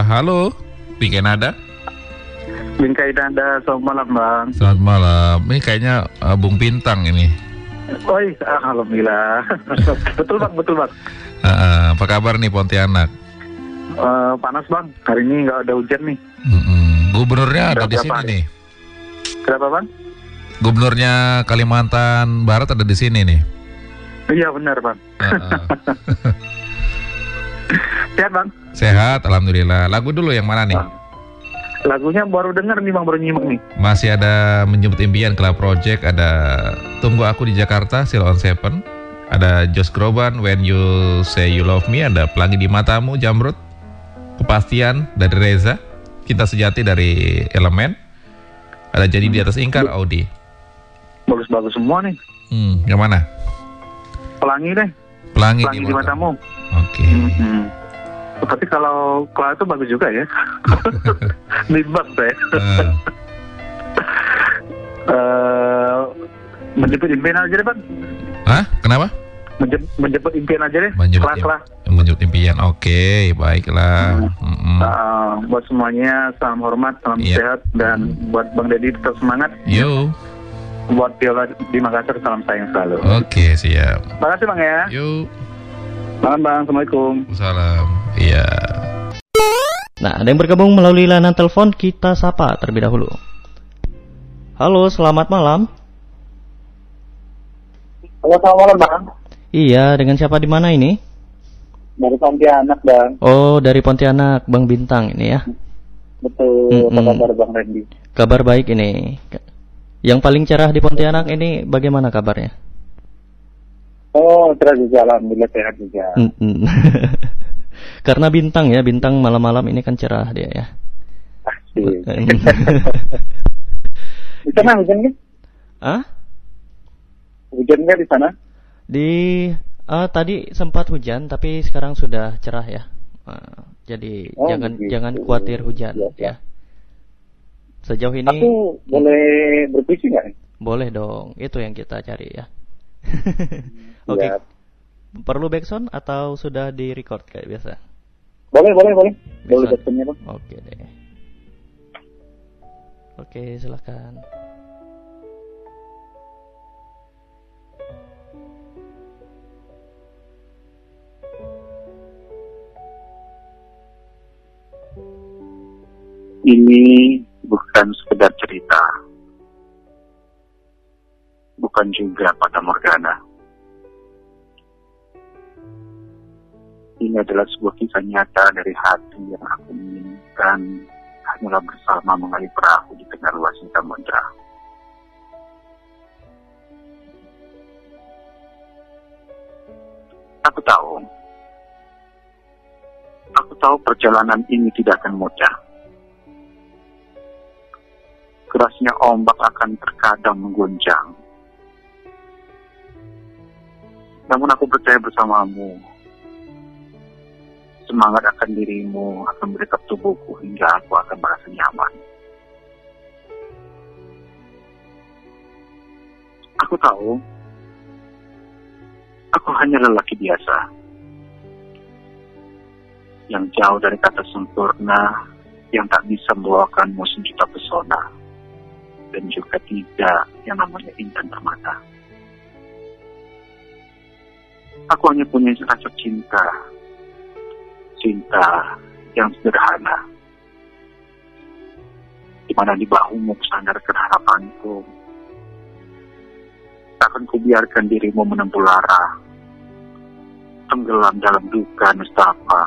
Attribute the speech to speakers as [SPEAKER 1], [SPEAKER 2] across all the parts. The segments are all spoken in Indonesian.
[SPEAKER 1] siapa? Halo, Bingkai Nada.
[SPEAKER 2] Bingkai Nada, selamat malam bang.
[SPEAKER 1] Selamat malam. Ini kayaknya uh, Bung Bintang ini.
[SPEAKER 2] Oi, alhamdulillah. betul bang, betul bang.
[SPEAKER 1] Uh, uh, apa kabar nih Pontianak?
[SPEAKER 2] Uh, panas bang, hari ini nggak ada hujan nih.
[SPEAKER 1] Mm -mm. Gubernurnya ada di sini
[SPEAKER 2] hari?
[SPEAKER 1] nih.
[SPEAKER 2] Kenapa bang?
[SPEAKER 1] Gubernurnya Kalimantan Barat ada di sini nih.
[SPEAKER 2] Iya benar bang.
[SPEAKER 1] Uh, uh.
[SPEAKER 2] Sehat bang?
[SPEAKER 1] Sehat, alhamdulillah. Lagu dulu yang mana nih?
[SPEAKER 2] Lagunya baru denger nih bang, baru nyimak nih.
[SPEAKER 1] Masih ada Menjemput Impian Club Project, ada Tunggu Aku di Jakarta, Still on Seven, ada Josh Groban, When You Say You Love Me, ada Pelangi di Matamu, Jamrut, Kepastian dari Reza, Cinta Sejati dari Elemen, ada Jadi di Atas Ingkar, Audi.
[SPEAKER 2] Bagus-bagus semua nih.
[SPEAKER 1] Hmm, yang mana?
[SPEAKER 2] Pelangi deh.
[SPEAKER 1] Pelangi,
[SPEAKER 2] Pelangi di matamu.
[SPEAKER 1] Oke.
[SPEAKER 2] Hmm. Tapi kalau Kla itu bagus juga ya. Nimbang saya.
[SPEAKER 1] Eh,
[SPEAKER 2] Eh, menjemput impian aja deh bang.
[SPEAKER 1] Hah? Kenapa?
[SPEAKER 2] Menjem- menjemput impian aja deh.
[SPEAKER 1] Menjemput
[SPEAKER 2] Kelas
[SPEAKER 1] im-
[SPEAKER 2] lah.
[SPEAKER 1] Menjemput Impian. Oke, baiklah. Mm-mm.
[SPEAKER 2] Uh, buat semuanya salam hormat, salam
[SPEAKER 1] Iya.
[SPEAKER 2] sehat dan buat Bang Deddy tetap semangat.
[SPEAKER 1] Yo,
[SPEAKER 2] Buat Viola di Makassar salam sayang selalu.
[SPEAKER 1] oke siap.
[SPEAKER 2] Terima kasih Bang ya.
[SPEAKER 1] Yo,
[SPEAKER 2] Malam Bang, Assalamualaikum.
[SPEAKER 1] salam. Iya.
[SPEAKER 3] Nah, ada yang bergabung melalui layanan telepon kita sapa terlebih dahulu. Halo, selamat malam.
[SPEAKER 2] Halo, selamat malam Bang.
[SPEAKER 3] Iya, dengan siapa di mana ini?
[SPEAKER 2] Dari Pontianak Bang.
[SPEAKER 3] Oh, dari Pontianak, Bang Bintang ini ya.
[SPEAKER 2] Betul,
[SPEAKER 3] Mm-mm.
[SPEAKER 2] apa kabar Bang Randy?
[SPEAKER 3] Kabar baik ini. Yang paling cerah di Pontianak ini bagaimana kabarnya?
[SPEAKER 2] Oh, cerah juga, Alhamdulillah sehat juga.
[SPEAKER 3] Karena bintang ya, bintang malam-malam ini kan cerah dia ya.
[SPEAKER 2] Asik. Di sana hujan nggak?
[SPEAKER 3] ah?
[SPEAKER 2] Hujan nggak di sana?
[SPEAKER 3] Di ah, tadi sempat hujan tapi sekarang sudah cerah ya. Ah, jadi
[SPEAKER 2] Oh,
[SPEAKER 3] jangan
[SPEAKER 2] begitu.
[SPEAKER 3] jangan khawatir hujan
[SPEAKER 2] Iya,
[SPEAKER 3] ya. Sejauh ini
[SPEAKER 2] Aku boleh berpuisi nggak?
[SPEAKER 3] boleh dong. Itu yang kita cari ya. Oke.
[SPEAKER 2] Ya.
[SPEAKER 3] Perlu backsound atau sudah di record kayak biasa?
[SPEAKER 2] Boleh, boleh, boleh. Boleh backsoundnya Bang.
[SPEAKER 3] Oke deh. Oke, silakan.
[SPEAKER 4] Ini bukan sekedar cerita. Bukan juga pada Morgana. Ini adalah sebuah kisah nyata dari hati yang aku inginkan hanyalah bersama mengali perahu di tengah luasnya samudra. Aku tahu. Aku tahu perjalanan ini tidak akan mudah. Kerasnya ombak akan terkadang mengguncang. Namun aku percaya bersamamu. Semangat akan dirimu akan mendekat tubuhku hingga aku akan merasa nyaman. Aku tahu, aku hanya lelaki biasa. Yang jauh dari kata sempurna, yang tak bisa membawakanmu sejuta pesona dan juga tidak yang namanya intan permata. Aku hanya punya rasa cinta, cinta yang sederhana, di mana di bahumu kusandarkan harapanku. Takkan kubiarkan dirimu menempuh lara, tenggelam dalam duka nestapa.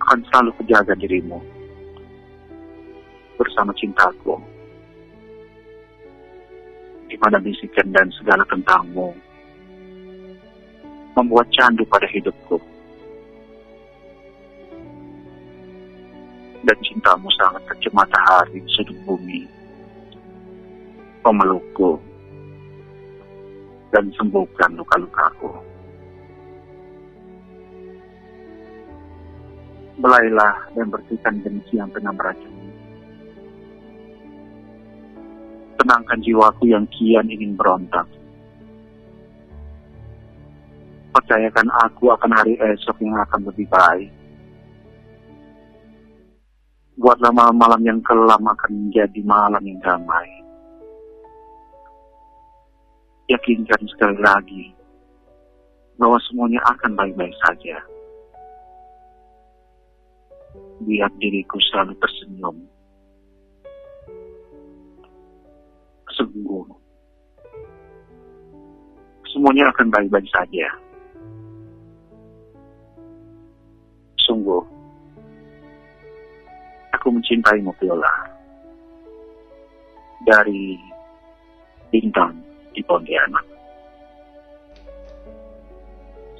[SPEAKER 4] Akan selalu kujaga dirimu bersama cintaku. Di mana bisikan dan segala tentangmu membuat candu pada hidupku. Dan cintamu sangat kecil matahari di sudut bumi. Memelukku dan sembuhkan luka-lukaku. Belailah dan bersihkan benci yang tengah meracuni tenangkan jiwaku yang kian ingin berontak. Percayakan aku akan hari esok yang akan lebih baik. Buatlah malam-malam yang kelam akan menjadi malam yang damai. Yakinkan sekali lagi bahwa semuanya akan baik-baik saja. Biar diriku selalu tersenyum. Sungguh. Semuanya akan baik-baik saja. Mencintaimu, Viola. Dari bintang di Pontianak.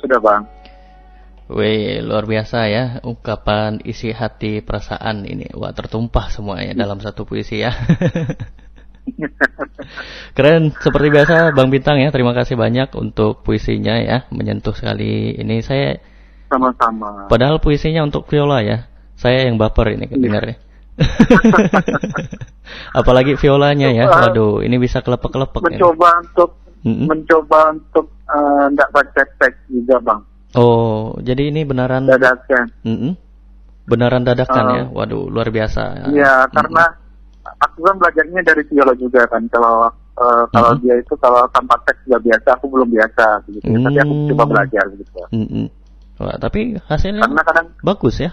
[SPEAKER 4] Sudah, Bang.
[SPEAKER 3] Wih, luar biasa ya ungkapan isi hati perasaan ini. Wah, tertumpah semuanya dalam satu puisi ya. Keren, seperti biasa Bang Bintang ya. Terima kasih banyak untuk puisinya ya, menyentuh sekali. Ini saya
[SPEAKER 4] Sama-sama.
[SPEAKER 3] padahal puisinya untuk viola ya. Saya yang baper ini kedengarnya. Apalagi violanya ya. Waduh, ini bisa kelepek-kelepek ya.
[SPEAKER 4] Mencoba untuk
[SPEAKER 3] Mm-mm.
[SPEAKER 4] mencoba untuk eh, nggak baca teks juga, Bang.
[SPEAKER 3] Oh, jadi ini beneran
[SPEAKER 4] Dadakan.
[SPEAKER 3] Mm-mm. Beneran dadakan
[SPEAKER 4] Ah.
[SPEAKER 3] ya. Waduh, luar biasa.
[SPEAKER 4] Iya,
[SPEAKER 3] Mm-mm.
[SPEAKER 4] karena aku kan belajarnya dari Viola juga kan. Kalau eh, kalau
[SPEAKER 3] Mhm.
[SPEAKER 4] dia itu kalau tanpa teks nggak biasa, aku belum biasa gitu. Tapi aku
[SPEAKER 3] Hmm.
[SPEAKER 4] coba belajar gitu.
[SPEAKER 3] Mm-mm. Wah, tapi hasilnya
[SPEAKER 4] Karena kadang
[SPEAKER 3] bagus ya.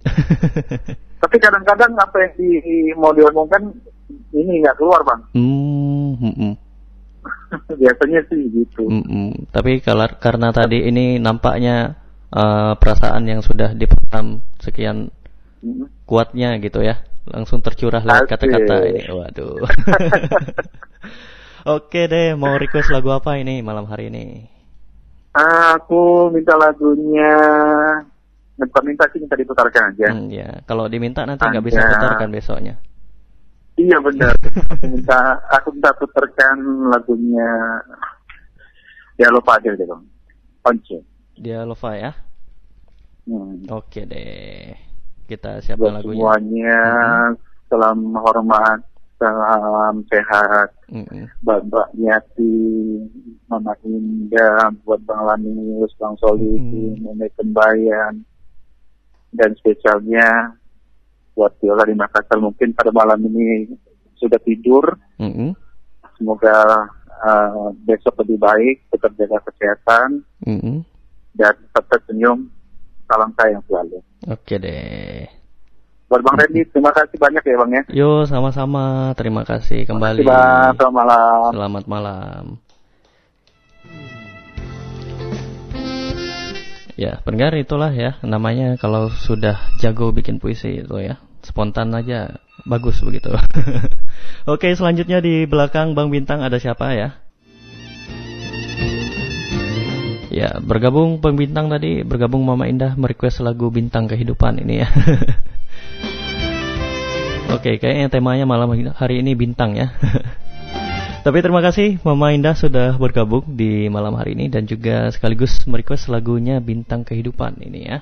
[SPEAKER 4] tapi kadang-kadang apa yang di mau diomongkan ini nggak keluar bang.
[SPEAKER 3] Hmm, mm-mm.
[SPEAKER 4] Biasanya sih gitu.
[SPEAKER 3] Mm-mm. Tapi kalau karena tadi ini nampaknya eh, perasaan yang sudah dipaham sekian
[SPEAKER 4] Mhm.
[SPEAKER 3] kuatnya gitu ya, langsung tercurah lewat kata-kata ini. Waduh. Oke deh, mau request lagu apa ini malam hari ini?
[SPEAKER 4] Aku minta lagunya bukan minta sih minta diputarkan aja.
[SPEAKER 3] Hmm, ya, kalau diminta nanti nggak bisa
[SPEAKER 4] Ada.
[SPEAKER 3] putarkan besoknya.
[SPEAKER 4] Iya benar. aku minta aku minta putarkan lagunya ya lupa aja deh bang. Once.
[SPEAKER 3] Dia lupa ya.
[SPEAKER 4] Hmm.
[SPEAKER 3] Oke deh. Kita siapkan
[SPEAKER 4] Buat
[SPEAKER 3] lagunya.
[SPEAKER 4] semuanya
[SPEAKER 3] Mhm.
[SPEAKER 4] salam hormat, salam sehat,
[SPEAKER 3] Mm-mm.
[SPEAKER 4] Mbak Nyati, Mama Indah, buat Bang Lanius, Bang Solihin,
[SPEAKER 3] Mhm.
[SPEAKER 4] Nenek Kembayan, dan spesialnya buat Viola di Makassar mungkin pada malam ini sudah tidur.
[SPEAKER 3] Mm-mm.
[SPEAKER 4] Semoga uh, besok lebih baik, tetap jaga kesehatan,
[SPEAKER 3] Mm-mm.
[SPEAKER 4] dan tetap tersenyum. Salam sayang selalu.
[SPEAKER 3] Oke deh.
[SPEAKER 4] Buat Bang Randy, terima kasih banyak ya Bang ya.
[SPEAKER 3] Yo, sama-sama. Terima kasih kembali.
[SPEAKER 4] Terima kasih Bang, selamat malam.
[SPEAKER 3] Selamat malam. Ya, pendengar itulah ya namanya kalau sudah jago bikin puisi itu ya. Spontan aja bagus begitu. Oke, selanjutnya di belakang Bang Bintang ada siapa ya? Ya, bergabung Bang Bintang tadi, bergabung Mama Indah merequest lagu Bintang Kehidupan ini ya. Oke, kayaknya temanya malam hari ini bintang ya. Tapi terima kasih Mama Indah sudah bergabung di malam hari ini dan juga sekaligus merequest lagunya Bintang Kehidupan ini ya.